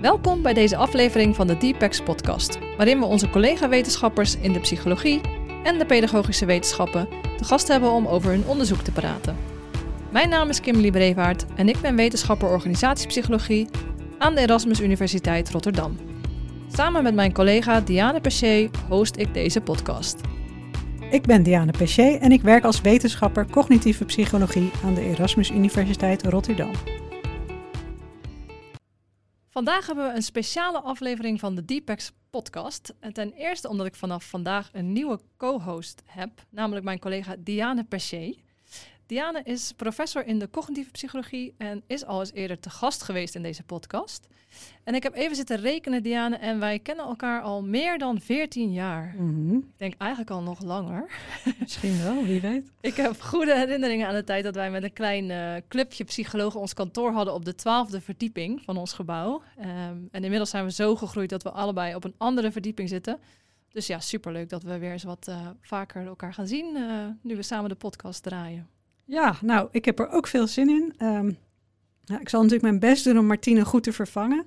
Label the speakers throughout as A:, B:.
A: Welkom bij deze aflevering van de Deepex podcast, waarin we onze collega-wetenschappers in de psychologie en de pedagogische wetenschappen te gast hebben om over hun onderzoek te praten. Mijn naam is Kimberly Brevaart en ik ben wetenschapper organisatiepsychologie aan de Erasmus Universiteit Rotterdam. Samen met mijn collega Diane Perché host ik deze podcast.
B: Ik ben Diane Perché en ik werk als wetenschapper cognitieve psychologie aan de Erasmus Universiteit Rotterdam.
A: Vandaag hebben we een speciale aflevering van de Deepex podcast. En ten eerste omdat ik vanaf vandaag een nieuwe co-host heb, namelijk mijn collega Diane Perché. Diane is professor in de cognitieve psychologie en is al eens eerder te gast geweest in deze podcast. En ik heb even zitten rekenen, Diane, en wij kennen elkaar al meer dan 14 jaar.
B: Mhm.
A: Ik denk eigenlijk al nog langer.
B: Misschien wel, wie weet.
A: Ik heb goede herinneringen aan de tijd dat wij met een klein eh, clubje psychologen ons kantoor hadden op de twaalfde verdieping van ons gebouw. Ehm, en inmiddels zijn we zo gegroeid dat we allebei op een andere verdieping zitten. Dus ja, superleuk dat we weer eens wat eh, vaker elkaar gaan zien eh, nu we samen de podcast draaien.
B: Ja, nou, ik heb er ook veel zin in. Ehm, ja, ik zal natuurlijk mijn best doen om Martine goed te vervangen.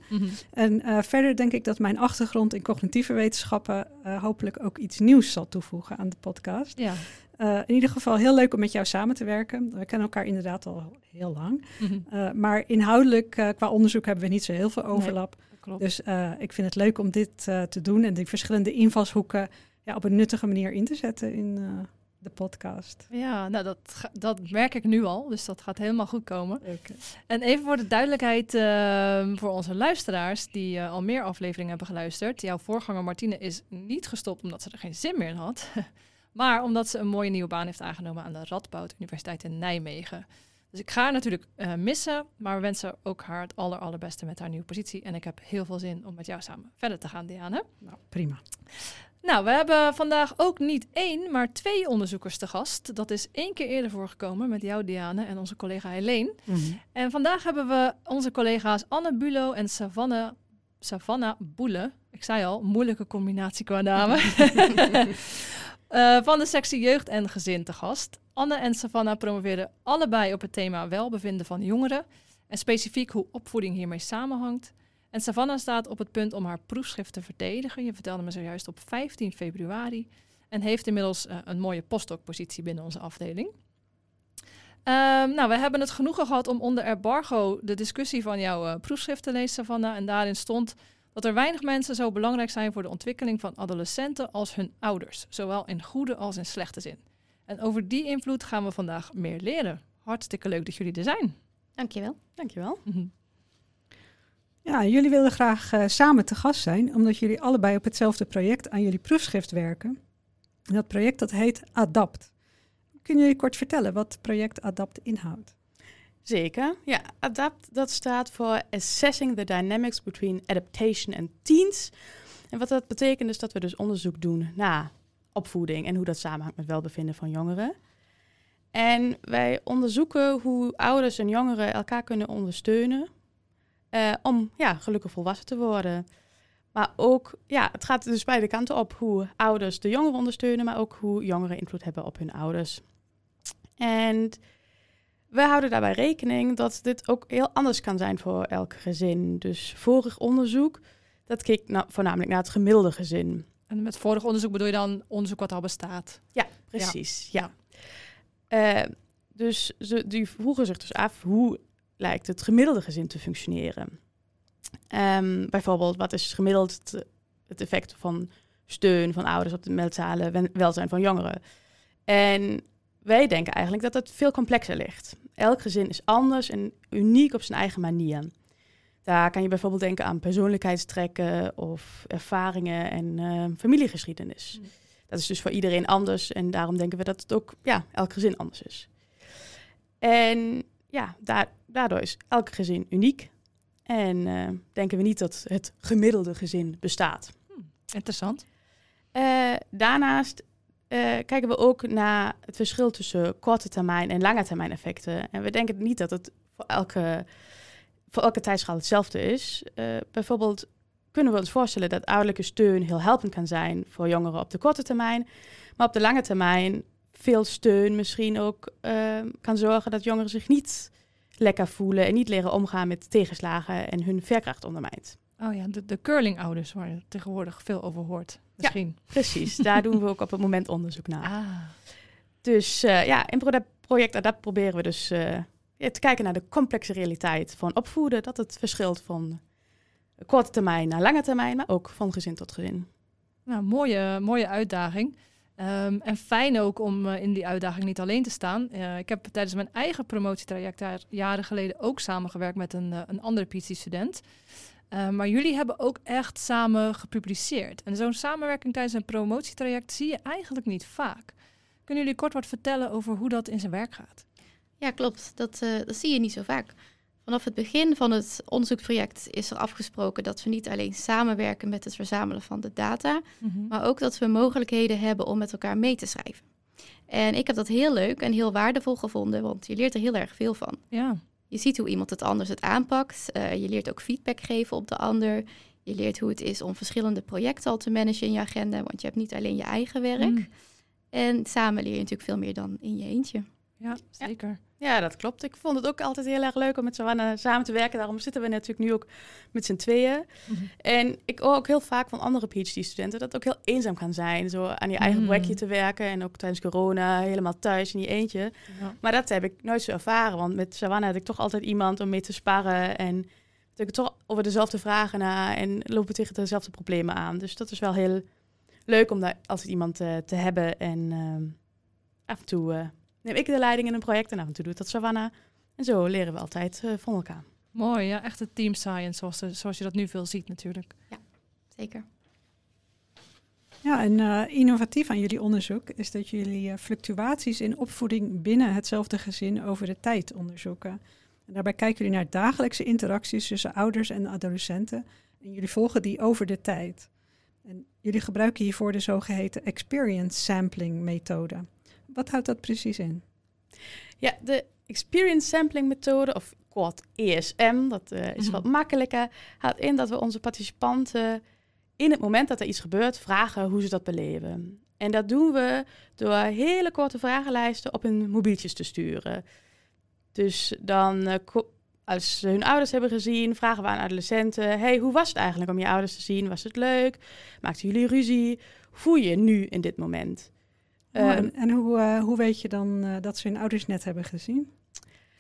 B: En eh, verder denk ik dat mijn achtergrond in cognitieve wetenschappen eh, hopelijk ook iets nieuws zal toevoegen aan de podcast.
A: Ja.
B: Eh, in ieder geval heel leuk om met jou samen te werken. We kennen elkaar inderdaad al heel lang.
A: Mhm.
B: Maar inhoudelijk, qua onderzoek, hebben we niet zo heel veel overlap.
A: Nee, klopt.
B: Dus ik vind het leuk om dit te doen en die verschillende invalshoeken ja, op een nuttige manier in te zetten in de podcast.
A: Ja, nou dat, dat merk ik nu al, dus dat gaat helemaal goed komen.
B: Okay.
A: En even voor de duidelijkheid uh, voor onze luisteraars die uh, al meer afleveringen hebben geluisterd. Jouw voorganger Martine is niet gestopt omdat ze er geen zin meer in had, maar omdat ze een mooie nieuwe baan heeft aangenomen aan de Radboud Universiteit in Nijmegen. Dus ik ga haar natuurlijk uh, missen, maar we wensen ook haar het aller, allerbeste met haar nieuwe positie. En ik heb heel veel zin om met jou samen verder te gaan, Diane.
B: Nou, prima.
A: Nou, we hebben vandaag ook niet één, maar twee onderzoekers te gast. Dat is één keer eerder voorgekomen met jou, Diane, en onze collega Helene.
B: Mm -hmm.
A: En vandaag hebben we onze collega's Anne Bulo en Savannah, Savannah Boele. Ik zei al, moeilijke combinatie qua namen. uh, van de sectie Jeugd en Gezin te gast. Anne en Savannah promoveerden allebei op het thema welbevinden van jongeren. En specifiek hoe opvoeding hiermee samenhangt. En Savannah staat op het punt om haar proefschrift te verdedigen. Je vertelde me zojuist op 15 februari. En heeft inmiddels uh, een mooie postdoc-positie binnen onze afdeling. Um, nou, we hebben het genoegen gehad om onder embargo de discussie van jouw uh, proefschrift te lezen, Savannah. En daarin stond dat er weinig mensen zo belangrijk zijn voor de ontwikkeling van adolescenten als hun ouders. Zowel in goede als in slechte zin. En over die invloed gaan we vandaag meer leren. Hartstikke leuk dat jullie er zijn.
C: Dankjewel.
A: Dankjewel.
B: Mm -hmm. Ja, jullie wilden graag uh, samen te gast zijn, omdat jullie allebei op hetzelfde project aan jullie proefschrift werken. En dat project dat heet ADAPT. Kunnen jullie kort vertellen wat project ADAPT inhoudt?
C: Zeker. Ja, ADAPT dat staat voor Assessing the Dynamics Between Adaptation and Teens. En wat dat betekent is dat we dus onderzoek doen naar opvoeding en hoe dat samenhangt met welbevinden van jongeren. En wij onderzoeken hoe ouders en jongeren elkaar kunnen ondersteunen uh, om ja, gelukkig volwassen te worden. Maar ook, ja, het gaat dus beide kanten op hoe ouders de jongeren ondersteunen, maar ook hoe jongeren invloed hebben op hun ouders. En we houden daarbij rekening dat dit ook heel anders kan zijn voor elk gezin. Dus vorig onderzoek, dat keek na, voornamelijk naar het gemiddelde gezin.
A: En met vorig onderzoek bedoel je dan onderzoek wat al bestaat?
C: Ja, precies. Ja. ja. Uh, dus ze, die vroegen zich dus af hoe lijkt het gemiddelde gezin te functioneren. Um, bijvoorbeeld, wat is gemiddeld het, het, effect van steun van ouders op het mentale welzijn van jongeren? En wij denken eigenlijk dat het veel complexer ligt. Elk gezin is anders en uniek op zijn eigen manier. Daar kan je bijvoorbeeld denken aan persoonlijkheidstrekken of ervaringen en uh, familiegeschiedenis. Mm. Dat is dus voor iedereen anders en daarom denken we dat het ook ja, elk gezin anders is. En ja, daar, daardoor is elk gezin uniek. En uh, denken we niet dat het gemiddelde gezin bestaat.
A: Hm, interessant.
C: Uh, daarnaast uh, kijken we ook naar het verschil tussen korte termijn en lange termijn effecten. En we denken niet dat het voor elke voor elke tijdschaal hetzelfde is. Bijvoorbeeld kunnen we ons voorstellen dat ouderlijke steun heel helpend kan zijn voor jongeren op de korte termijn. Maar op de lange termijn veel steun misschien ook uh, kan zorgen dat jongeren zich niet lekker voelen en niet leren omgaan met tegenslagen en hun veerkracht ondermijnt.
A: Oh ja, de, de curlingouders waar je tegenwoordig veel over hoort. Misschien.
C: Ja, precies. Daar doen we ook op het moment onderzoek naar. Ah. Dus uh, ja, in project Adapt proberen we dus uh, te kijken naar de complexe realiteit van opvoeden. Dat het verschilt van korte termijn naar lange termijn, maar ook van gezin tot gezin.
A: Nou, mooie, mooie uitdaging. Um, en fijn ook om uh, in die uitdaging niet alleen te staan. Uh, ik heb tijdens mijn eigen promotietraject daar jaren geleden ook samengewerkt met een, uh, een andere PhD-student. maar jullie hebben ook echt samen gepubliceerd. En zo'n samenwerking tijdens een promotietraject zie je eigenlijk niet vaak. Kunnen jullie kort wat vertellen over hoe dat in zijn werk gaat?
D: Ja, klopt. Dat, dat zie je niet zo vaak. Vanaf het begin van het onderzoeksproject is er afgesproken dat we niet alleen samenwerken met het verzamelen van de data, mhm. maar ook dat we mogelijkheden hebben om met elkaar mee te schrijven. En ik heb dat heel leuk en heel waardevol gevonden, want je leert er heel erg veel van. Ja. Je ziet hoe iemand het anders het aanpakt. Uh, je leert ook feedback geven op de ander. Je leert hoe het is om verschillende projecten al te managen in je agenda, want je hebt niet alleen je eigen werk. Mm. En samen leer je natuurlijk veel meer dan in je eentje.
A: Ja, zeker.
C: Ja, dat klopt. Ik vond het ook altijd heel erg leuk om met Savannah samen te werken. Daarom zitten we natuurlijk nu ook met z'n tweeën. Mhm. En ik hoor ook heel vaak van andere PhD-studenten dat het ook heel eenzaam kan zijn. Zo aan je eigen mm. projectje te werken en ook tijdens corona helemaal thuis in je eentje. Maar dat heb ik nooit zo ervaren, want met Savannah had ik toch altijd iemand om mee te sparren. En ik toch over dezelfde vragen na en lopen tegen dezelfde problemen aan. Dus dat is wel heel leuk om daar altijd iemand uh, te hebben en uh, af en toe... Uh, neem ik de leiding in een project en af en toe doet dat Savannah. En zo leren we altijd uh, van elkaar.
A: Mooi, ja, echt het team science zoals, zoals je dat nu veel ziet natuurlijk.
D: Ja, zeker.
B: Ja, en uh, innovatief aan jullie onderzoek is dat jullie uh, fluctuaties in opvoeding binnen hetzelfde gezin over de tijd onderzoeken. En daarbij kijken jullie naar dagelijkse interacties tussen ouders en adolescenten. En jullie volgen die over de tijd. En jullie gebruiken hiervoor de zogeheten experience sampling methode. Wat houdt dat precies in?
C: Ja, de experience sampling methode, of kort ESM, dat uh, is mhm. wat makkelijker, houdt in dat we onze participanten in het moment dat er iets gebeurt vragen hoe ze dat beleven. En dat doen we door hele korte vragenlijsten op hun mobieltjes te sturen. Dus dan, uh, als ze hun ouders hebben gezien, vragen we aan adolescenten: Hey, hoe was het eigenlijk om je ouders te zien? Was het leuk? Maakten jullie ruzie? voel je je nu in dit moment?
B: Oh, en, ehm, en hoe, uh, hoe weet je dan uh, dat ze hun ouders net hebben gezien?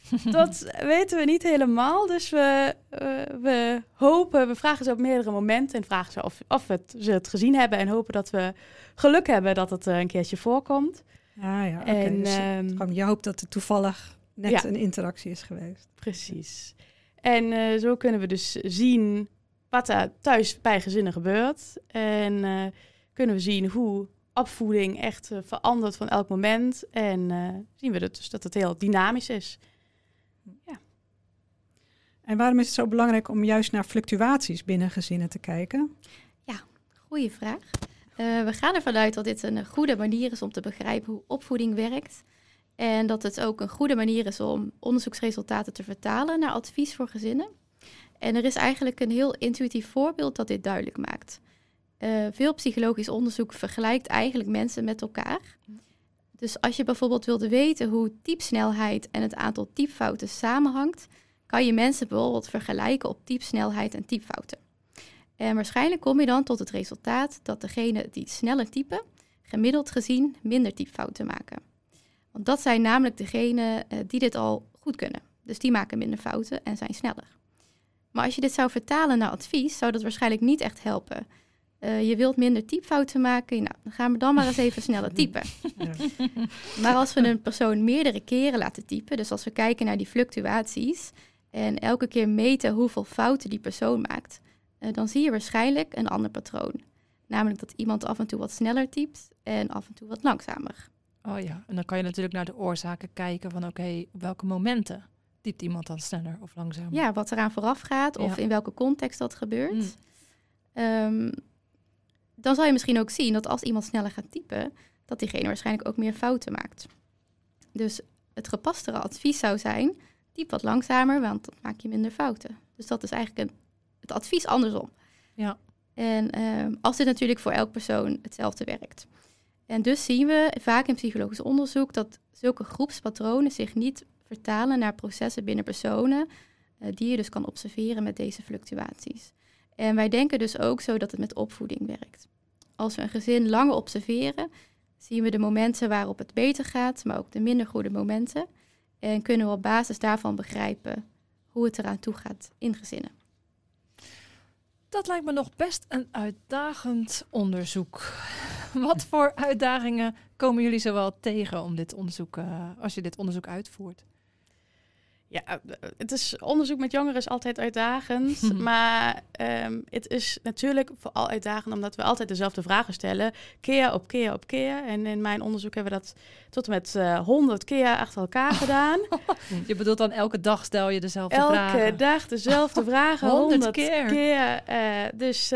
C: Dat weten we niet helemaal. Dus we, uh, we hopen, we vragen ze op meerdere momenten en vragen ze of, of het, ze het gezien hebben. En hopen dat we geluk hebben dat het een keertje voorkomt.
B: Ah ja, oké. Okay. Dus, um, je hoopt dat er toevallig net ja, een interactie is geweest.
C: Precies. En zo kunnen we dus zien wat er thuis bij gezinnen gebeurt. En kunnen we zien hoe opvoeding echt uh, verandert van elk moment. En uh, zien we dat, dus dat het heel dynamisch is. Ja.
B: En waarom is het zo belangrijk om juist naar fluctuaties binnen gezinnen te kijken?
D: Ja, goede vraag. Uh, we gaan ervan uit dat dit een goede manier is om te begrijpen hoe opvoeding werkt. En dat het ook een goede manier is om onderzoeksresultaten te vertalen naar advies voor gezinnen. En er is eigenlijk een heel intuïtief voorbeeld dat dit duidelijk maakt. Uh, veel psychologisch onderzoek vergelijkt eigenlijk mensen met elkaar. Dus als je bijvoorbeeld wilde weten hoe typsnelheid en het aantal typfouten samenhangt, kan je mensen bijvoorbeeld vergelijken op typsnelheid en typfouten. En waarschijnlijk kom je dan tot het resultaat dat degene die sneller typen, gemiddeld gezien minder typfouten maken. Want dat zijn namelijk degenen uh, die dit al goed kunnen. Dus die maken minder fouten en zijn sneller. Maar als je dit zou vertalen naar advies, zou dat waarschijnlijk niet echt helpen. Uh, je wilt minder typfouten maken, nou, dan gaan we dan maar eens even sneller typen. Ja. Maar als we een persoon meerdere keren laten typen, dus als we kijken naar die fluctuaties en elke keer meten hoeveel fouten die persoon maakt, uh, dan zie je waarschijnlijk een ander patroon. Namelijk dat iemand af en toe wat sneller typt en af en toe wat langzamer.
A: Oh ja, en dan kan je natuurlijk naar de oorzaken kijken van oké, op welke momenten typt iemand dan sneller of langzamer?
D: Ja, wat eraan vooraf gaat of in welke context dat gebeurt. Mm. Um, dan zal je misschien ook zien dat als iemand sneller gaat typen, dat diegene waarschijnlijk ook meer fouten maakt. Dus het gepastere advies zou zijn typ wat langzamer, want dan maak je minder fouten. Dus dat is eigenlijk een, het advies andersom.
A: Ja.
D: En ehm, als dit natuurlijk voor elk persoon hetzelfde werkt. En dus zien we vaak in psychologisch onderzoek dat zulke groepspatronen zich niet vertalen naar processen binnen personen, eh, die je dus kan observeren met deze fluctuaties. En wij denken dus ook zo dat het met opvoeding werkt. Als we een gezin langer observeren, zien we de momenten waarop het beter gaat, maar ook de minder goede momenten. En kunnen we op basis daarvan begrijpen hoe het eraan toe gaat in gezinnen.
A: Dat lijkt me nog best een uitdagend onderzoek. Wat voor uitdagingen komen jullie zowel tegen om dit onderzoek, uh, als je dit onderzoek uitvoert?
C: Ja, eh, het is onderzoek met jongeren is altijd uitdagend. maar um, het is natuurlijk vooral uitdagend omdat we altijd dezelfde vragen stellen. Keer op keer op keer. En in mijn onderzoek hebben we dat tot en met uh, 100 keer achter elkaar gedaan.
A: je bedoelt dan elke dag stel je dezelfde
C: elke
A: vragen?
C: Elke dag dezelfde vragen. 100, keer. keer uh, dus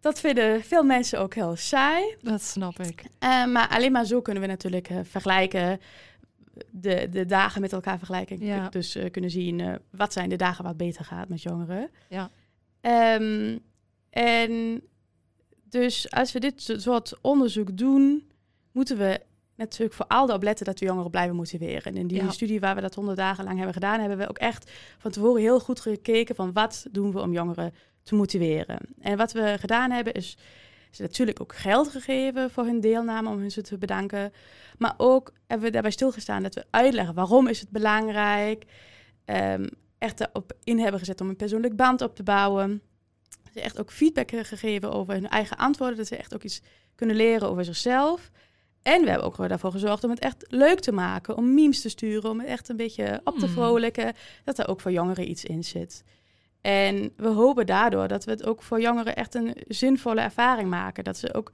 C: dat vinden veel mensen ook heel saai.
A: Dat snap ik.
C: maar alleen maar zo kunnen we natuurlijk vergelijken de, de dagen met elkaar vergelijken. Ja. Dus uh, kunnen zien uh, wat zijn de dagen wat beter gaat met jongeren.
A: Ja.
C: Um, en dus als we dit soort onderzoek doen, moeten we natuurlijk vooral erop letten dat we jongeren blijven motiveren. En in die ja. studie waar we dat honderd dagen lang hebben gedaan, hebben we ook echt van tevoren heel goed gekeken van wat doen we om jongeren te motiveren. En wat we gedaan hebben is ze natuurlijk ook geld gegeven voor hun deelname om hun ze te bedanken. Maar ook hebben we daarbij stilgestaan dat we uitleggen waarom is het belangrijk. Um, echt erop in hebben gezet om een persoonlijk band op te bouwen. Ze echt ook feedback gegeven over hun eigen antwoorden. Dat ze echt ook iets kunnen leren over zichzelf. En we hebben ook ervoor gezorgd om het echt leuk te maken. Om memes te sturen, om het echt een beetje op te vrolijken. Dat er ook voor jongeren iets in zit. En we hopen daardoor dat we het ook voor jongeren echt een zinvolle ervaring maken. Dat ze ook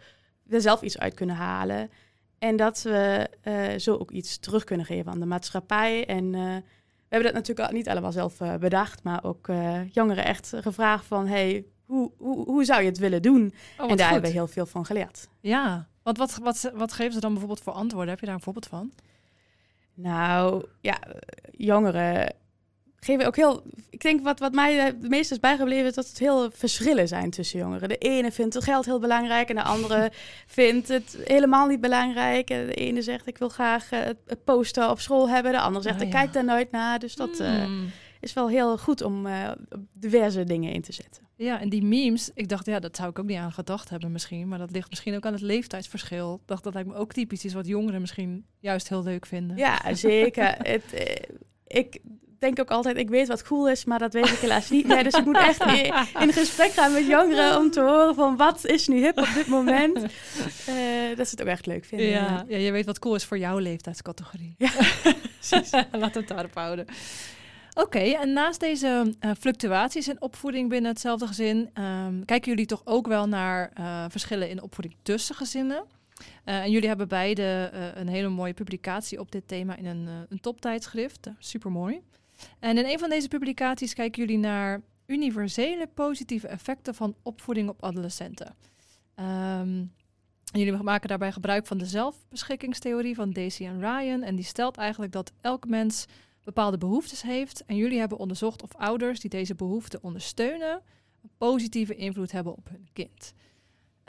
C: er zelf iets uit kunnen halen. En dat we uh, zo ook iets terug kunnen geven aan de maatschappij. En uh, we hebben dat natuurlijk niet allemaal zelf uh, bedacht, maar ook jongeren echt gevraagd van... hey, hoe, hoe, hoe zou je het willen doen?
A: Oh,
C: en daar hebben we heel veel van geleerd.
A: Ja, want wat, wat, wat geven ze dan bijvoorbeeld voor antwoorden? Heb je daar een voorbeeld van?
C: Nou, ja, jongeren geven ook heel. Ik denk wat, wat mij het meest is bijgebleven, is dat het heel verschillen zijn tussen jongeren. De ene vindt het geld heel belangrijk en de andere vindt het helemaal niet belangrijk. De ene zegt ik wil graag uh, het poster op school hebben, de andere zegt oh, ik kijk daar nooit naar. Dus dat uh, is wel heel goed om uh, diverse dingen in te zetten.
A: Ja, en die memes, ik dacht ja, dat zou ik ook niet aan gedacht hebben misschien, maar dat ligt misschien ook aan het leeftijdsverschil. Ik dacht dat lijkt me ook typisch is wat jongeren misschien juist heel leuk vinden.
C: Ja, zeker. het, ik denk ook altijd, ik weet wat cool is, maar dat weet ik helaas niet meer. Dus ik moet echt in, gesprek gaan met jongeren om te horen van wat is nu hip op dit moment. Uh, dat ze het ook echt leuk vinden.
A: Ja, ja, je weet wat cool is voor jouw leeftijdscategorie. Ja, Laat het daarop houden. Oké, en naast deze uh, fluctuaties in opvoeding binnen hetzelfde gezin, um, kijken jullie toch ook wel naar uh, verschillen in opvoeding tussen gezinnen? Uh, en jullie hebben beide een hele mooie publicatie op dit thema in een, een toptijdschrift. Super mooi. En in een van deze publicaties kijken jullie naar universele positieve effecten van opvoeding op adolescenten. Um, jullie maken daarbij gebruik van de zelfbeschikkingstheorie van Daisy en Ryan. En die stelt eigenlijk dat elk mens bepaalde behoeftes heeft. En jullie hebben onderzocht of ouders die deze behoeften ondersteunen, een positieve invloed hebben op hun kind.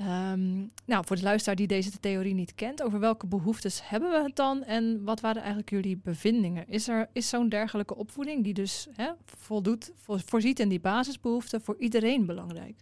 A: Um, nou, voor de luisteraar die deze theorie niet kent, over welke behoeftes hebben we het dan en wat waren eigenlijk jullie bevindingen? Is, er, is zo'n dergelijke opvoeding die dus hè, voldoet, voorziet in die basisbehoeften voor iedereen belangrijk?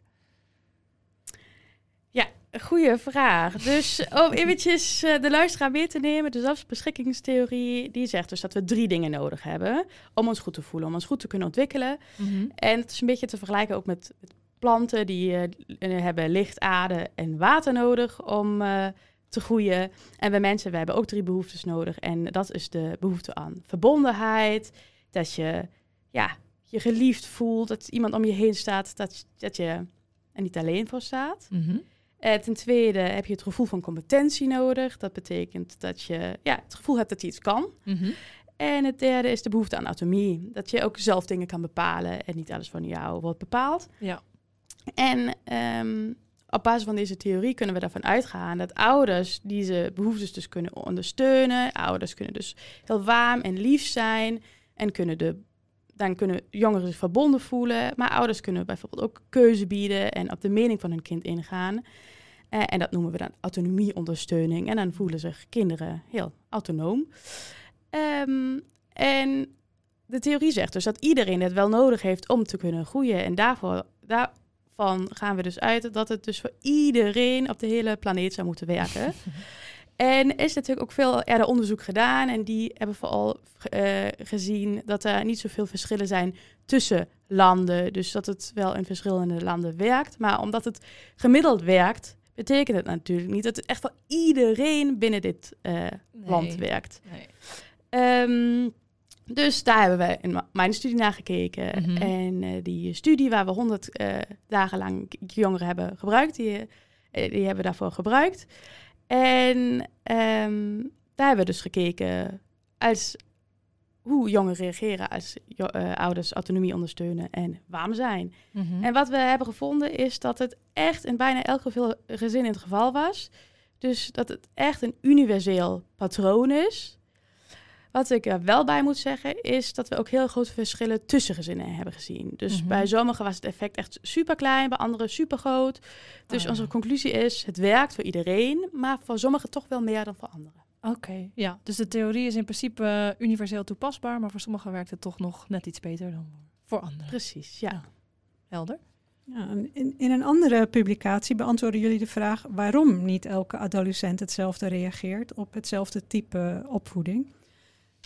C: Ja, goede vraag. Dus om eventjes uh, de luisteraar mee te nemen, de zelfbeschikkingstheorie, die zegt dus dat we drie dingen nodig hebben om ons goed te voelen, om ons goed te kunnen ontwikkelen. Mm -hmm. En het is een beetje te vergelijken ook met het planten die uh, hebben licht, aarde en water nodig om uh, te groeien. En bij mensen, we hebben ook drie behoeftes nodig. En dat is de behoefte aan verbondenheid. Dat je ja, je geliefd voelt, dat iemand om je heen staat, dat, dat je er niet alleen voor staat. Mm -hmm. uh, ten tweede heb je het gevoel van competentie nodig. Dat betekent dat je ja, het gevoel hebt dat je iets kan. Mm -hmm. En het derde is de behoefte aan autonomie. Dat je ook zelf dingen kan bepalen en niet alles van jou wordt bepaald.
A: Ja.
C: En um, op basis van deze theorie kunnen we ervan uitgaan dat ouders deze behoeftes dus kunnen ondersteunen. Ouders kunnen dus heel warm en lief zijn. En kunnen de, dan kunnen jongeren zich verbonden voelen. Maar ouders kunnen bijvoorbeeld ook keuze bieden en op de mening van hun kind ingaan. Eh, en dat noemen we dan autonomieondersteuning. En dan voelen zich kinderen heel autonoom. Ehm, en de theorie zegt dus dat iedereen het wel nodig heeft om te kunnen groeien. En daarvoor, daarvan gaan we dus uit dat het dus voor iedereen op de hele planeet zou moeten werken. en is natuurlijk ook veel eerder onderzoek gedaan. En die hebben vooral uh, gezien dat er niet zoveel verschillen zijn tussen landen. Dus dat het wel in verschillende landen werkt. Maar omdat het gemiddeld werkt, betekent het natuurlijk niet dat het echt voor iedereen binnen dit uh, land werkt. Nee. Um, dus daar hebben we in mijn studie naar gekeken. Mhm. En uh, die studie waar we 100 uh, eh, dagen lang jongeren hebben gebruikt, die, uh, die hebben we daarvoor gebruikt. En um, daar hebben we dus gekeken als hoe jongeren reageren als ouders autonomie ondersteunen en warm zijn. Mhm. En wat we hebben gevonden is dat het echt in bijna elk gezin in het geval was. Dus dat het echt een universeel patroon is. Wat ik er wel bij moet zeggen, is dat we ook heel grote verschillen tussen gezinnen hebben gezien. Dus mhm. bij sommigen was het effect echt super klein, bij anderen super groot. Dus oh, onze conclusie is: het werkt voor iedereen, maar voor sommigen toch wel meer dan voor anderen.
A: Oké, ja. Dus de theorie is in principe eh, universeel toepasbaar, maar voor sommigen werkt het toch nog net iets beter dan voor anderen.
C: Precies, ja.
A: Helder.
B: Ja, in, in een andere publicatie beantwoorden jullie de vraag waarom niet elke adolescent hetzelfde reageert op hetzelfde type opvoeding.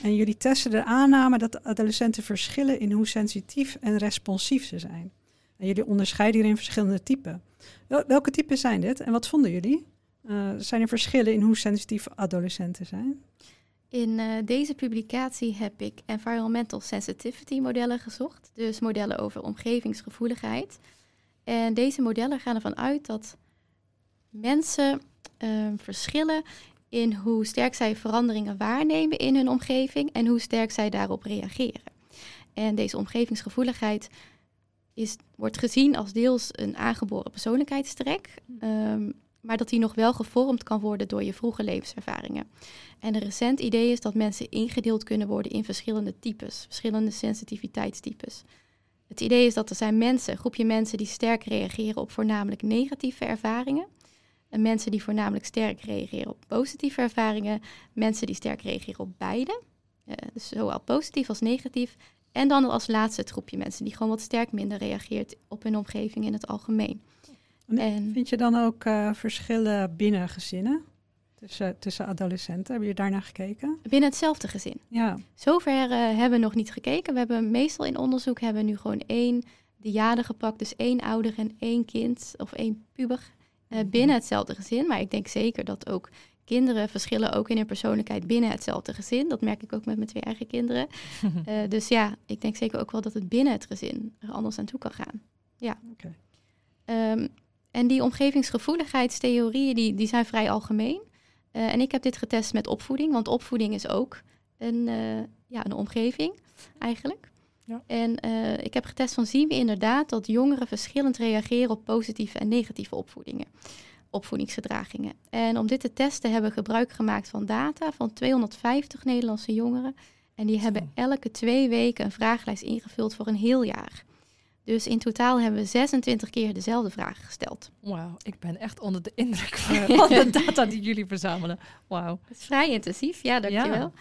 B: En jullie testen de aanname dat adolescenten verschillen in hoe sensitief en responsief ze zijn. En jullie onderscheiden hierin verschillende typen. welke typen zijn dit en wat vonden jullie? Uh, zijn er verschillen in hoe sensitief adolescenten zijn?
D: In uh, deze publicatie heb ik environmental sensitivity modellen gezocht, dus modellen over omgevingsgevoeligheid. En deze modellen gaan ervan uit dat mensen uh, verschillen in hoe sterk zij veranderingen waarnemen in hun omgeving en hoe sterk zij daarop reageren. En deze omgevingsgevoeligheid is, wordt gezien als deels een aangeboren persoonlijkheidstrek, um, maar dat die nog wel gevormd kan worden door je vroege levenservaringen. En een recent idee is dat mensen ingedeeld kunnen worden in verschillende types, verschillende sensitiviteitstypes. Het idee is dat er zijn mensen, een groepje mensen die sterk reageren op voornamelijk negatieve ervaringen. En mensen die voornamelijk sterk reageren op positieve ervaringen. Mensen die sterk reageren op beide. Uh, dus zowel positief als negatief. En dan als laatste het groepje mensen die gewoon wat sterk minder reageert op hun omgeving in het algemeen.
B: En, vind je dan ook uh, verschillen binnen gezinnen? Tussen, tussen adolescenten, hebben jullie daarnaar gekeken?
D: Binnen hetzelfde gezin.
B: Ja.
D: Zover uh, hebben we nog niet gekeken. We hebben meestal in onderzoek hebben we nu gewoon één diade gepakt. Dus één ouder en één kind of één puber binnen hetzelfde gezin. Maar ik denk zeker dat ook kinderen verschillen ook in hun persoonlijkheid binnen hetzelfde gezin. Dat merk ik ook met mijn twee eigen kinderen. uh, dus ja, ik denk zeker ook wel dat het binnen het gezin er anders aan toe kan gaan. Ja. Okay. Um, en die omgevingsgevoeligheidstheorieën die, die zijn vrij algemeen. Uh, en ik heb dit getest met opvoeding, want opvoeding is ook een, ja, een omgeving eigenlijk. Ja. En uh, ik heb getest van zien we inderdaad dat jongeren verschillend reageren op positieve en negatieve opvoedingen, opvoedingsgedragingen. En om dit te testen hebben we gebruik gemaakt van data van 250 Nederlandse jongeren. En die hebben elke twee weken een vragenlijst ingevuld voor een heel jaar. Dus in totaal hebben we 26 keer dezelfde vragen gesteld.
A: Wauw, ik ben echt onder de indruk van de data die jullie verzamelen. Wauw.
D: Het is vrij intensief, ja, dankjewel. Ja.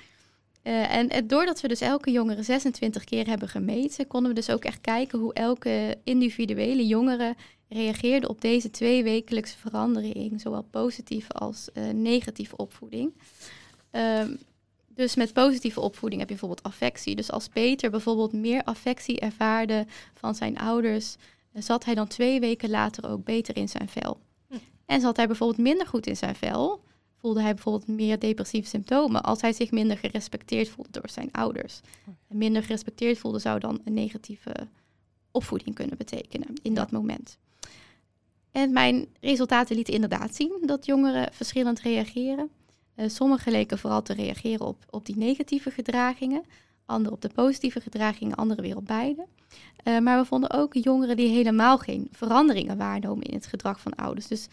D: Uh, en doordat we dus elke jongere 26 keer hebben gemeten, konden we dus ook echt kijken hoe elke individuele jongere reageerde op deze twee wekelijkse verandering, zowel positieve als uh, negatieve opvoeding. Um, dus met positieve opvoeding heb je bijvoorbeeld affectie. Dus als Peter bijvoorbeeld meer affectie ervaarde van zijn ouders, zat hij dan twee weken later ook beter in zijn vel. Hm. En zat hij bijvoorbeeld minder goed in zijn vel, voelde hij bijvoorbeeld meer depressieve symptomen als hij zich minder gerespecteerd voelde door zijn ouders. En minder gerespecteerd voelde zou dan een negatieve opvoeding kunnen betekenen in dat moment. En mijn resultaten lieten inderdaad zien dat jongeren verschillend reageren. Uh, sommigen leken vooral te reageren op, op die negatieve gedragingen, anderen op de positieve gedragingen, anderen weer op beide. Uh, maar we vonden ook jongeren die helemaal geen veranderingen waarnemen in het gedrag van ouders. Dus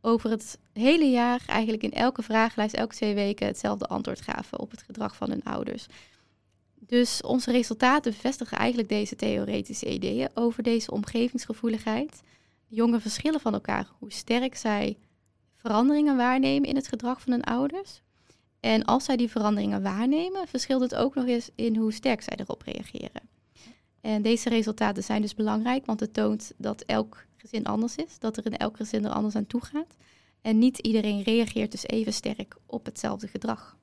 D: over het hele jaar eigenlijk in elke vragenlijst, elke twee weken hetzelfde antwoord gaven op het gedrag van hun ouders. Dus onze resultaten bevestigen eigenlijk deze theoretische ideeën over deze omgevingsgevoeligheid. Jongeren verschillen van elkaar hoe sterk zij veranderingen waarnemen in het gedrag van hun ouders. En als zij die veranderingen waarnemen, verschilt het ook nog eens in hoe sterk zij erop reageren. En deze resultaten zijn dus belangrijk, want het toont dat elk gezin anders is, dat er in elk gezin er anders aan toe gaat. En niet iedereen reageert dus even sterk op hetzelfde gedrag.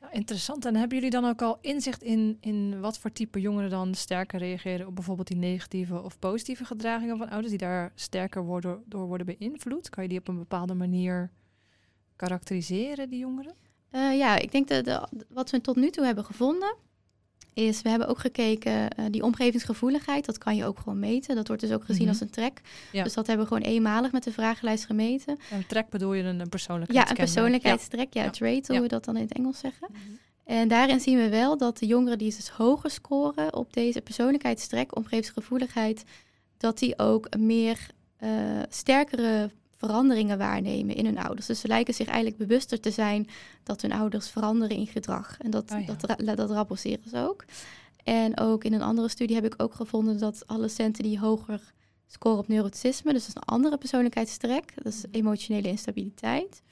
A: Ja, interessant. En hebben jullie dan ook al inzicht in, in wat voor type jongeren dan sterker reageren op bijvoorbeeld die negatieve of positieve gedragingen van ouders, die daar sterker worden, door worden beïnvloed? Kan je die op een bepaalde manier karakteriseren, die jongeren?
D: Uh, ja, ik denk dat wat we tot nu toe hebben gevonden, is we hebben ook gekeken, uh, die omgevingsgevoeligheid, dat kan je ook gewoon meten. Dat wordt dus ook gezien mm -hmm. als een trek. Ja. Dus dat hebben we gewoon eenmalig met de vragenlijst gemeten.
A: een trek bedoel je een persoonlijkheidstrek?
D: Ja, een persoonlijkheidstrek. Ja, ja. trait, hoe we dat dan in het Engels zeggen. Mm -hmm. En daarin zien we wel dat de jongeren die dus hoger scoren op deze persoonlijkheidstrek, omgevingsgevoeligheid, dat die ook meer uh, sterkere veranderingen waarnemen in hun ouders. Dus ze lijken zich eigenlijk bewuster te zijn dat hun ouders veranderen in gedrag. En dat, oh ja. dat, dat rapporteren ze ook. En ook in een andere studie heb ik ook gevonden dat adolescenten die hoger scoren op neuroticisme, dus dat is een andere persoonlijkheidstrek, dat is emotionele instabiliteit.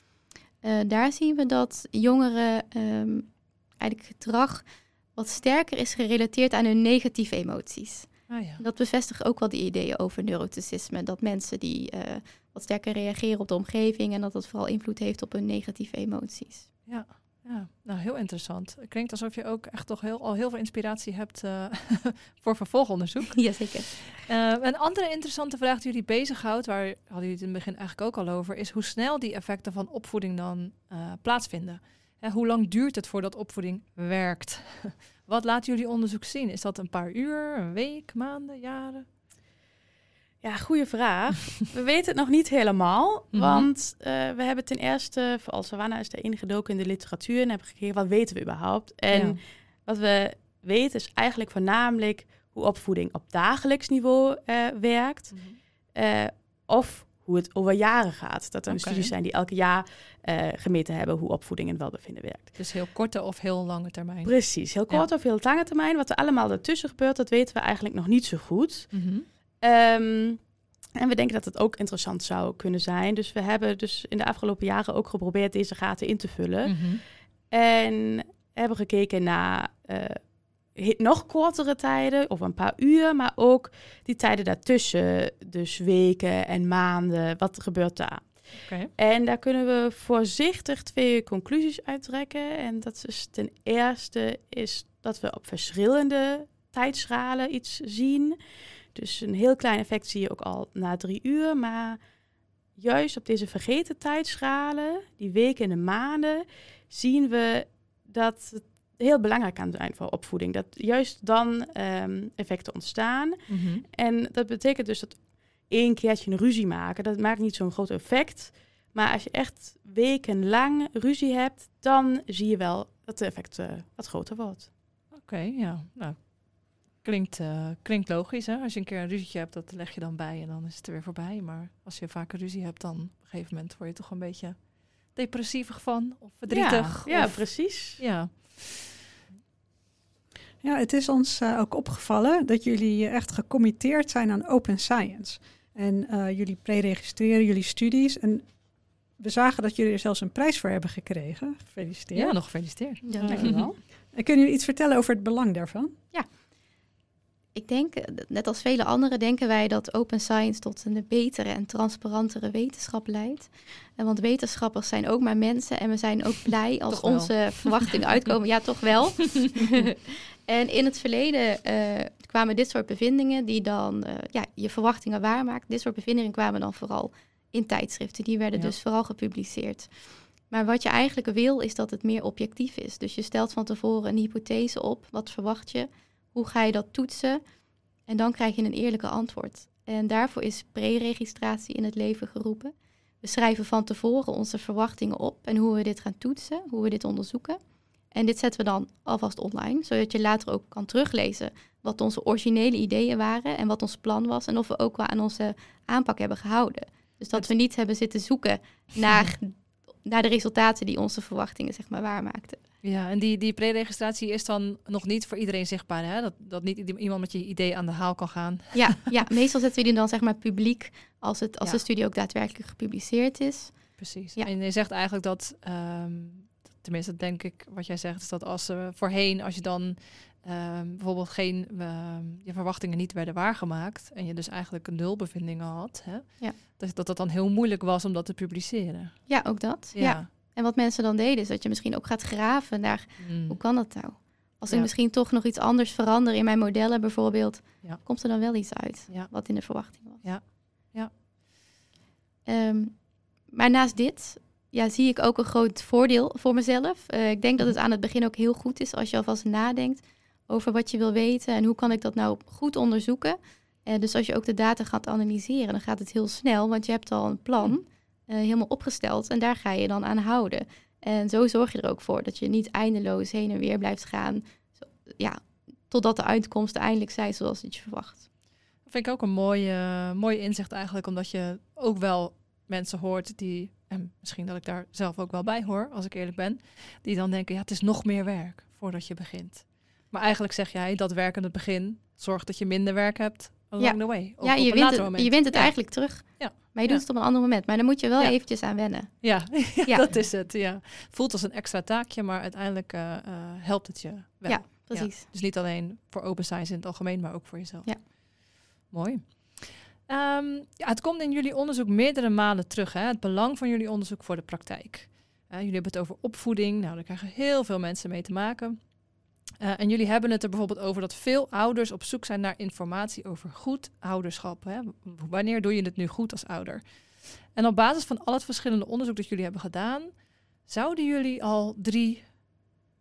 D: Uh, daar zien we dat jongeren um, eigenlijk gedrag wat sterker is gerelateerd aan hun negatieve emoties.
A: Oh ja.
D: Dat bevestigt ook wel die ideeën over neuroticisme. Dat mensen die uh, wat sterker reageren op de omgeving en dat dat vooral invloed heeft op hun negatieve emoties.
A: Ja, ja. nou heel interessant. Het klinkt alsof je ook echt toch heel, al heel veel inspiratie hebt uh, voor vervolgonderzoek.
D: Jazeker.
A: Uh, een andere interessante vraag die jullie bezighoudt, waar hadden jullie het in het begin eigenlijk ook al over, is hoe snel die effecten van opvoeding dan plaatsvinden. Hè, hoe lang duurt het voordat opvoeding werkt? Wat laten jullie onderzoek zien? Is dat een paar uur, een week, maanden, jaren?
C: Ja, goede vraag. we weten het nog niet helemaal, mm -hmm. want uh, we hebben ten eerste, vooral Savannah is de enige doken in de literatuur en hebben gekeken wat weten we überhaupt. En ja. wat we weten is eigenlijk voornamelijk hoe opvoeding op dagelijks niveau uh, werkt, mm -hmm. uh, of hoe het over jaren gaat. Dat er okay. studies zijn die elke jaar uh, gemeten hebben hoe opvoeding en welbevinden werkt.
A: Dus heel korte of heel lange termijn?
C: Precies, heel kort ja. of heel lange termijn. Wat er allemaal ertussen gebeurt, dat weten we eigenlijk nog niet zo goed. Mm -hmm. um, en we denken dat het ook interessant zou kunnen zijn. Dus we hebben dus in de afgelopen jaren ook geprobeerd deze gaten in te vullen. Mm -hmm. En hebben gekeken naar uh, nog kortere tijden, of een paar uur, maar ook die tijden daartussen, dus weken en maanden. Wat gebeurt daar?
A: Okay.
C: En daar kunnen we voorzichtig twee conclusies uittrekken. En dat is ten eerste is dat we op verschillende tijdschalen iets zien. Dus een heel klein effect zie je ook al na drie uur. Maar juist op deze vergeten tijdschalen, die weken en de maanden, zien we dat het heel belangrijk kan zijn voor opvoeding. Dat juist dan um, effecten ontstaan. Mm -hmm. En dat betekent dus dat één keertje een ruzie maken, dat maakt niet zo'n groot effect. Maar als je echt wekenlang ruzie hebt, dan zie je wel dat het effect uh, wat groter wordt.
A: Oké, okay, ja. Nou, klinkt, uh, klinkt logisch. Hè? Als je een keer een ruzietje hebt, dat leg je dan bij en dan is het er weer voorbij. Maar als je vaker ruzie hebt, dan op een gegeven moment word je toch een beetje depressief van of verdrietig.
C: Ja, ja
A: of,
C: precies.
A: Ja.
B: Ja, het is ons uh, ook opgevallen dat jullie echt gecommitteerd zijn aan open science. En uh, jullie pre-registreren jullie studies. En we zagen dat jullie er zelfs een prijs voor hebben gekregen. Gefeliciteerd.
A: Ja, nog gefeliciteerd.
D: Ja, dankjewel.
B: en kunnen jullie iets vertellen over het belang daarvan?
D: Ja. Ik denk, net als vele anderen, denken wij dat open science tot een betere en transparantere wetenschap leidt. Want wetenschappers zijn ook maar mensen en we zijn ook blij als onze verwachtingen uitkomen. Ja, toch wel. en in het verleden uh, kwamen dit soort bevindingen die dan uh, ja, je verwachtingen waarmaken. Dit soort bevindingen kwamen dan vooral in tijdschriften. Die werden ja. dus vooral gepubliceerd. Maar wat je eigenlijk wil, is dat het meer objectief is. Dus je stelt van tevoren een hypothese op. Wat verwacht je? Hoe ga je dat toetsen? En dan krijg je een eerlijke antwoord. En daarvoor is pre-registratie in het leven geroepen. We schrijven van tevoren onze verwachtingen op en hoe we dit gaan toetsen, hoe we dit onderzoeken. En dit zetten we dan alvast online, zodat je later ook kan teruglezen wat onze originele ideeën waren en wat ons plan was en of we ook wel aan onze aanpak hebben gehouden. Dus dat we niet hebben zitten zoeken naar, naar de resultaten die onze verwachtingen zeg maar waarmaakten.
A: Ja, en die, die pre-registratie is dan nog niet voor iedereen zichtbaar, hè? Dat, dat niet iemand met je idee aan de haal kan gaan.
D: Ja, ja meestal zetten we die dan zeg maar publiek als, het, als
A: Ja.
D: de studie ook daadwerkelijk gepubliceerd is.
A: Precies.
D: Ja.
A: En je zegt eigenlijk dat, ehm, tenminste dat denk ik wat jij zegt, is dat als ze voorheen, als je dan ehm, bijvoorbeeld geen, ehm, je verwachtingen niet werden waargemaakt en je dus eigenlijk een nulbevindingen had, hè,
D: Ja.
A: dat, dat het dan heel moeilijk was om dat te publiceren.
D: Ja, ook dat. Ja. En wat mensen dan deden, is dat je misschien ook gaat graven naar
A: Mm.
D: hoe kan dat nou? Als ik misschien toch nog iets anders verander in mijn modellen bijvoorbeeld,
A: Ja.
D: komt er dan wel iets uit wat in de verwachting was.
A: Ja. Ja.
D: Ehm, maar naast dit ja, zie ik ook een groot voordeel voor mezelf. Eh, ik denk dat het aan het begin ook heel goed is als je alvast nadenkt over wat je wil weten en hoe kan ik dat nou goed onderzoeken. Eh, dus als je ook de data gaat analyseren, dan gaat het heel snel, want je hebt al een plan eh, helemaal opgesteld en daar ga je dan aan houden. En zo zorg je er ook voor dat je niet eindeloos heen en weer blijft gaan, zo- ja, totdat de uitkomsten eindelijk zijn zoals je verwacht.
A: Dat vind ik ook een mooi, eh, mooi inzicht eigenlijk, omdat je ook wel mensen hoort die, en misschien dat ik daar zelf ook wel bij hoor, als ik eerlijk ben, die dan denken, ja, het is nog meer werk voordat je begint. Maar eigenlijk zeg jij, dat werk aan het begin zorgt dat je minder werk hebt along
D: Ja.
A: the way. Of
D: ja, je wint, het,
A: moment.
D: je wint het
A: Ja.
D: eigenlijk terug.
A: Ja.
D: Maar je doet het op een ander moment. Maar dan moet je wel eventjes aan wennen.
A: Ja, ja,
D: Ja.
A: dat is het. Ja. Voelt als een extra taakje, maar uiteindelijk eh, eh, helpt het je wel.
D: Ja. Precies.
A: Dus niet alleen voor open science in het algemeen, maar ook voor jezelf.
D: Ja.
A: Mooi. Ehm, ja, het komt in jullie onderzoek meerdere malen terug, hè? het belang van jullie onderzoek voor de praktijk. Eh, jullie hebben het over opvoeding, nou, daar krijgen heel veel mensen mee te maken. Eh, en jullie hebben het er bijvoorbeeld over dat veel ouders op zoek zijn naar informatie over goed ouderschap. Hè? Wanneer doe je het nu goed als ouder? En op basis van al het verschillende onderzoek dat jullie hebben gedaan, zouden jullie al drie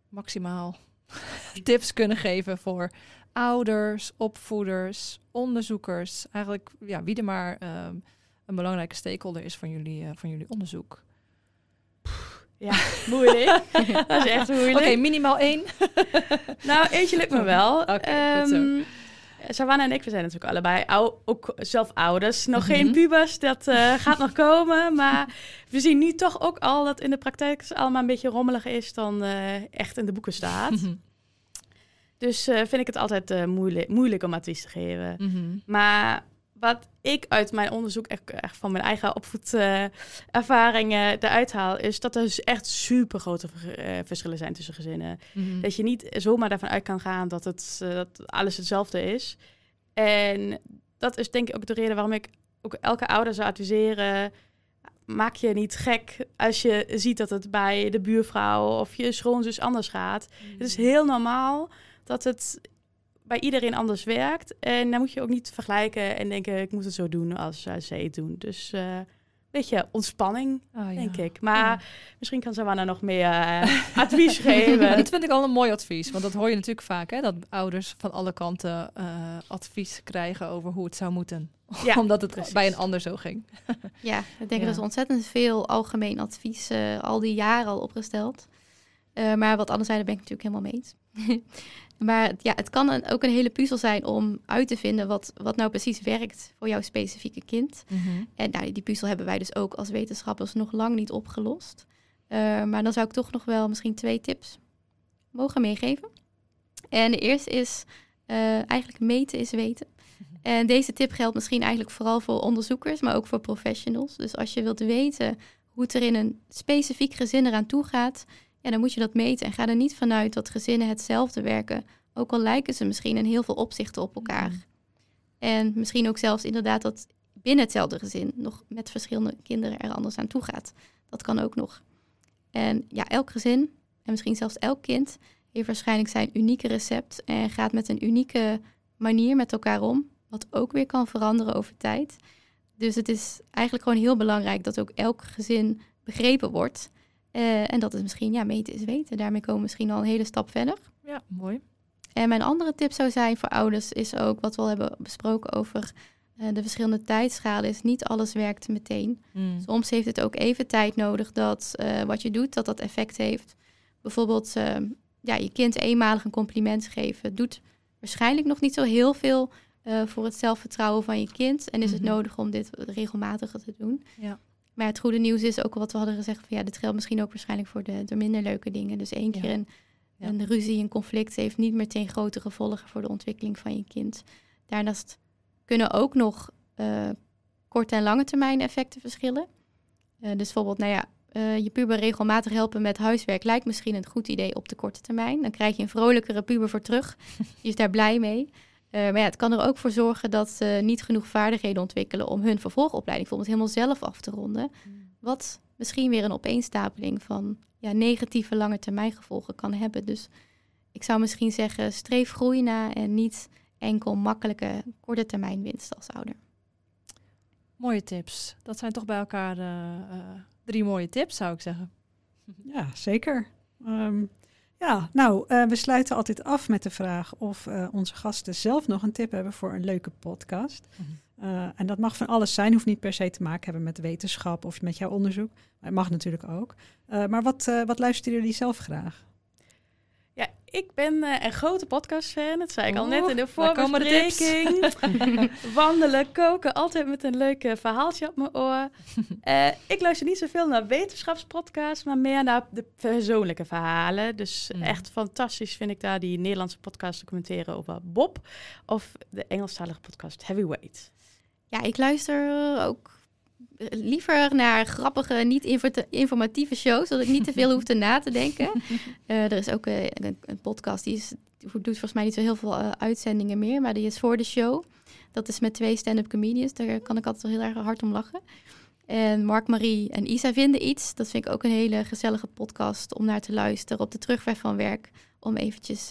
A: maximaal tips kunnen geven voor ouders, opvoeders, onderzoekers, eigenlijk ja, wie er maar ehm, een belangrijke stakeholder is van jullie, eh, van jullie onderzoek.
C: Ja, moeilijk. dat is echt
A: Oké,
C: moeilijk.
A: minimaal één.
C: Nou, eentje lukt me wel.
A: Oké.
C: Ehm, Savannah en ik, we zijn natuurlijk allebei ou- ook zelf ouders. Nog
A: Mhm.
C: geen pubers, dat eh, gaat nog komen. Maar we zien nu toch ook al dat in de praktijk het allemaal een beetje rommeliger is dan eh, echt in de boeken staat.
A: Mhm.
C: Dus eh, vind ik het altijd moeilijk, moeilijk om advies te geven.
A: Mhm.
C: Maar wat ik uit mijn onderzoek, echt, van mijn eigen opvoedervaringen eruit haal, is dat er dus echt super grote verschillen zijn tussen gezinnen.
A: Mhm.
C: Dat je niet zomaar daarvan uit kan gaan dat, het, eh, dat alles hetzelfde is. En dat is denk ik ook de reden waarom ik ook elke ouder zou adviseren. Maak je niet gek als je ziet dat het bij de buurvrouw of je schoonzus anders gaat. Het is heel normaal dat het bij iedereen anders werkt. En dan moet je ook niet vergelijken en denken, ik moet het zo doen als uh, zij het doen. Dus uh, weet je, ontspanning,
A: Oh, ja.
C: denk ik. Maar
A: Ja.
C: misschien kan Savannah nog meer uh, advies geven.
A: dat vind ik al een mooi advies. Want dat hoor je natuurlijk vaak, hè? Dat ouders van alle kanten eh, advies krijgen over hoe het zou moeten.
C: Ja,
A: Omdat het
C: precies.
A: bij een ander zo ging.
D: Ja, ik denk
A: Ja.
D: er is ontzettend veel algemeen advies eh, al die jaren al opgesteld. Eh, maar wat anders zijn, daar ben ik natuurlijk helemaal mee eens. maar ja, het kan een- ook een hele puzzel zijn om uit te vinden wat, wat nou precies werkt voor jouw specifieke kind. En nou, die puzzel hebben wij dus ook als wetenschappers nog lang niet opgelost. Eh, maar dan zou ik toch nog wel misschien twee tips mogen meegeven. En de eerste is eh, eigenlijk meten is weten. En deze tip geldt misschien eigenlijk vooral voor onderzoekers, maar ook voor professionals. Dus als je wilt weten hoe het er in een specifiek gezin eraan toe gaat, ja, dan moet je dat meten. En ga er niet vanuit dat gezinnen hetzelfde werken, ook al lijken ze misschien in heel veel opzichten op elkaar.
A: Mhm.
D: En misschien ook zelfs inderdaad dat binnen hetzelfde gezin nog met verschillende kinderen er anders aan toe gaat. Dat kan ook nog. En ja, elk gezin en misschien zelfs elk kind heeft waarschijnlijk zijn unieke recept en gaat met een unieke manier met elkaar om, wat ook weer kan veranderen over tijd. Dus het is eigenlijk gewoon heel belangrijk dat ook elk gezin begrepen wordt. Eh, en dat het misschien, ja, meten is weten. Daarmee komen we misschien al een hele stap verder.
A: Ja, mooi.
D: En mijn andere tip zou zijn voor ouders is ook wat we al hebben besproken over eh, de verschillende tijdschalen. Is niet alles werkt meteen.
A: Mm.
D: Soms heeft het ook even tijd nodig dat eh, wat je doet, dat dat effect heeft. Bijvoorbeeld eh, ja, je kind eenmalig een compliment geven. Doet waarschijnlijk nog niet zo heel veel voor het zelfvertrouwen van je kind. En is het
A: Mhm.
D: nodig om dit regelmatiger te doen.
A: Ja.
D: Maar het goede nieuws is ook wat we hadden gezegd. Van, ja, dit geldt misschien ook waarschijnlijk voor de, de minder leuke dingen. Dus één keer een,
A: Ja.
D: een ruzie, een conflict heeft niet meteen grote gevolgen voor de ontwikkeling van je kind. Daarnaast kunnen ook nog eh, korte en lange termijn effecten verschillen. Eh, dus bijvoorbeeld, nou ja, eh, je puber regelmatig helpen met huiswerk lijkt misschien een goed idee op de korte termijn. Dan krijg je een vrolijkere puber voor terug. Die is daar blij mee. Eh, maar ja, het kan er ook voor zorgen dat ze niet genoeg vaardigheden ontwikkelen om hun vervolgopleiding bijvoorbeeld helemaal zelf af te ronden. Wat misschien weer een opeenstapeling van ja, negatieve lange termijn gevolgen kan hebben. Dus ik zou misschien zeggen, streef groei na en niet enkel makkelijke korte termijn winst als ouder.
A: Mooie tips. Dat zijn toch bij elkaar eh, eh, drie mooie tips, zou ik zeggen.
B: Ja, zeker. Ehm, ja, nou, eh, we sluiten altijd af met de vraag of eh, onze gasten zelf nog een tip hebben voor een leuke podcast. Eh, en dat mag van alles zijn, hoeft niet per se te maken hebben met wetenschap of met jouw onderzoek. Maar het mag natuurlijk ook. Maar wat, wat luisteren jullie zelf graag?
C: Ik ben eh, een grote podcastfan. Dat zei ik al net in de voorbespreking. Wandelen, koken, altijd met een leuk verhaaltje op mijn oor. Eh, ik luister niet zoveel naar wetenschapspodcasts, maar meer naar de persoonlijke verhalen. Dus
A: Mm.
C: echt fantastisch vind ik daar die Nederlandse podcast documenteren over Bob. Of de Engelstalige podcast Heavyweight.
D: Ja, ik luister ook liever naar grappige, niet info- informatieve shows, zodat ik niet te veel hoef te na te denken. Eh, er is ook eh, een, een podcast die, is, die doet volgens mij niet zo heel veel eh, uitzendingen meer, maar die is voor de show. Dat is met twee stand-up comedians. Daar kan ik altijd wel heel erg hard om lachen. En Mark, Marie en Isa vinden iets. Dat vind ik ook een hele gezellige podcast om naar te luisteren op de terugweg van werk. Om eventjes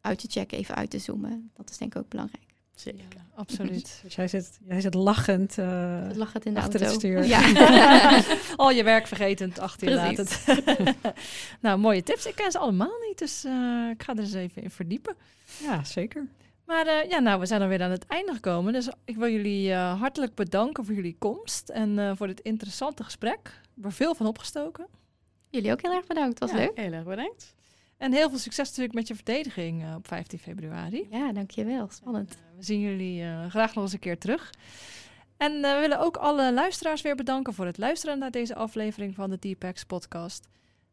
D: uit te checken, even uit te zoomen. Dat is denk ik ook belangrijk.
C: Zeker.
A: Ja, absoluut.
B: Dus jij zit, jij zit lachend.
D: in de
B: achter het stuur.
D: Ja.
A: Al je werk vergetend achter je laten. nou, mooie tips. Ik ken ze allemaal niet, dus eh, ik ga er eens even in verdiepen.
B: ja, zeker.
A: Maar eh, ja, nou, we zijn alweer aan het einde gekomen. Dus ik wil jullie hartelijk bedanken voor jullie komst en voor dit interessante gesprek. Ik heb er veel van opgestoken.
D: Jullie ook heel erg bedankt. Was
C: Ja,
D: leuk.
C: Heel erg bedankt.
A: En heel veel succes natuurlijk met je verdediging eh, op 15 februari.
D: Ja, dankjewel. Spannend.
A: Eh, we zien jullie eh, graag nog eens een keer terug. En we willen ook alle luisteraars weer bedanken voor het luisteren naar deze aflevering van de Deepex podcast.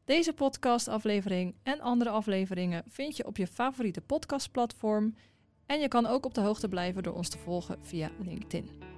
A: Deze podcastaflevering en andere afleveringen vind je op je favoriete podcastplatform. En je kan ook op de hoogte blijven door ons te volgen via LinkedIn.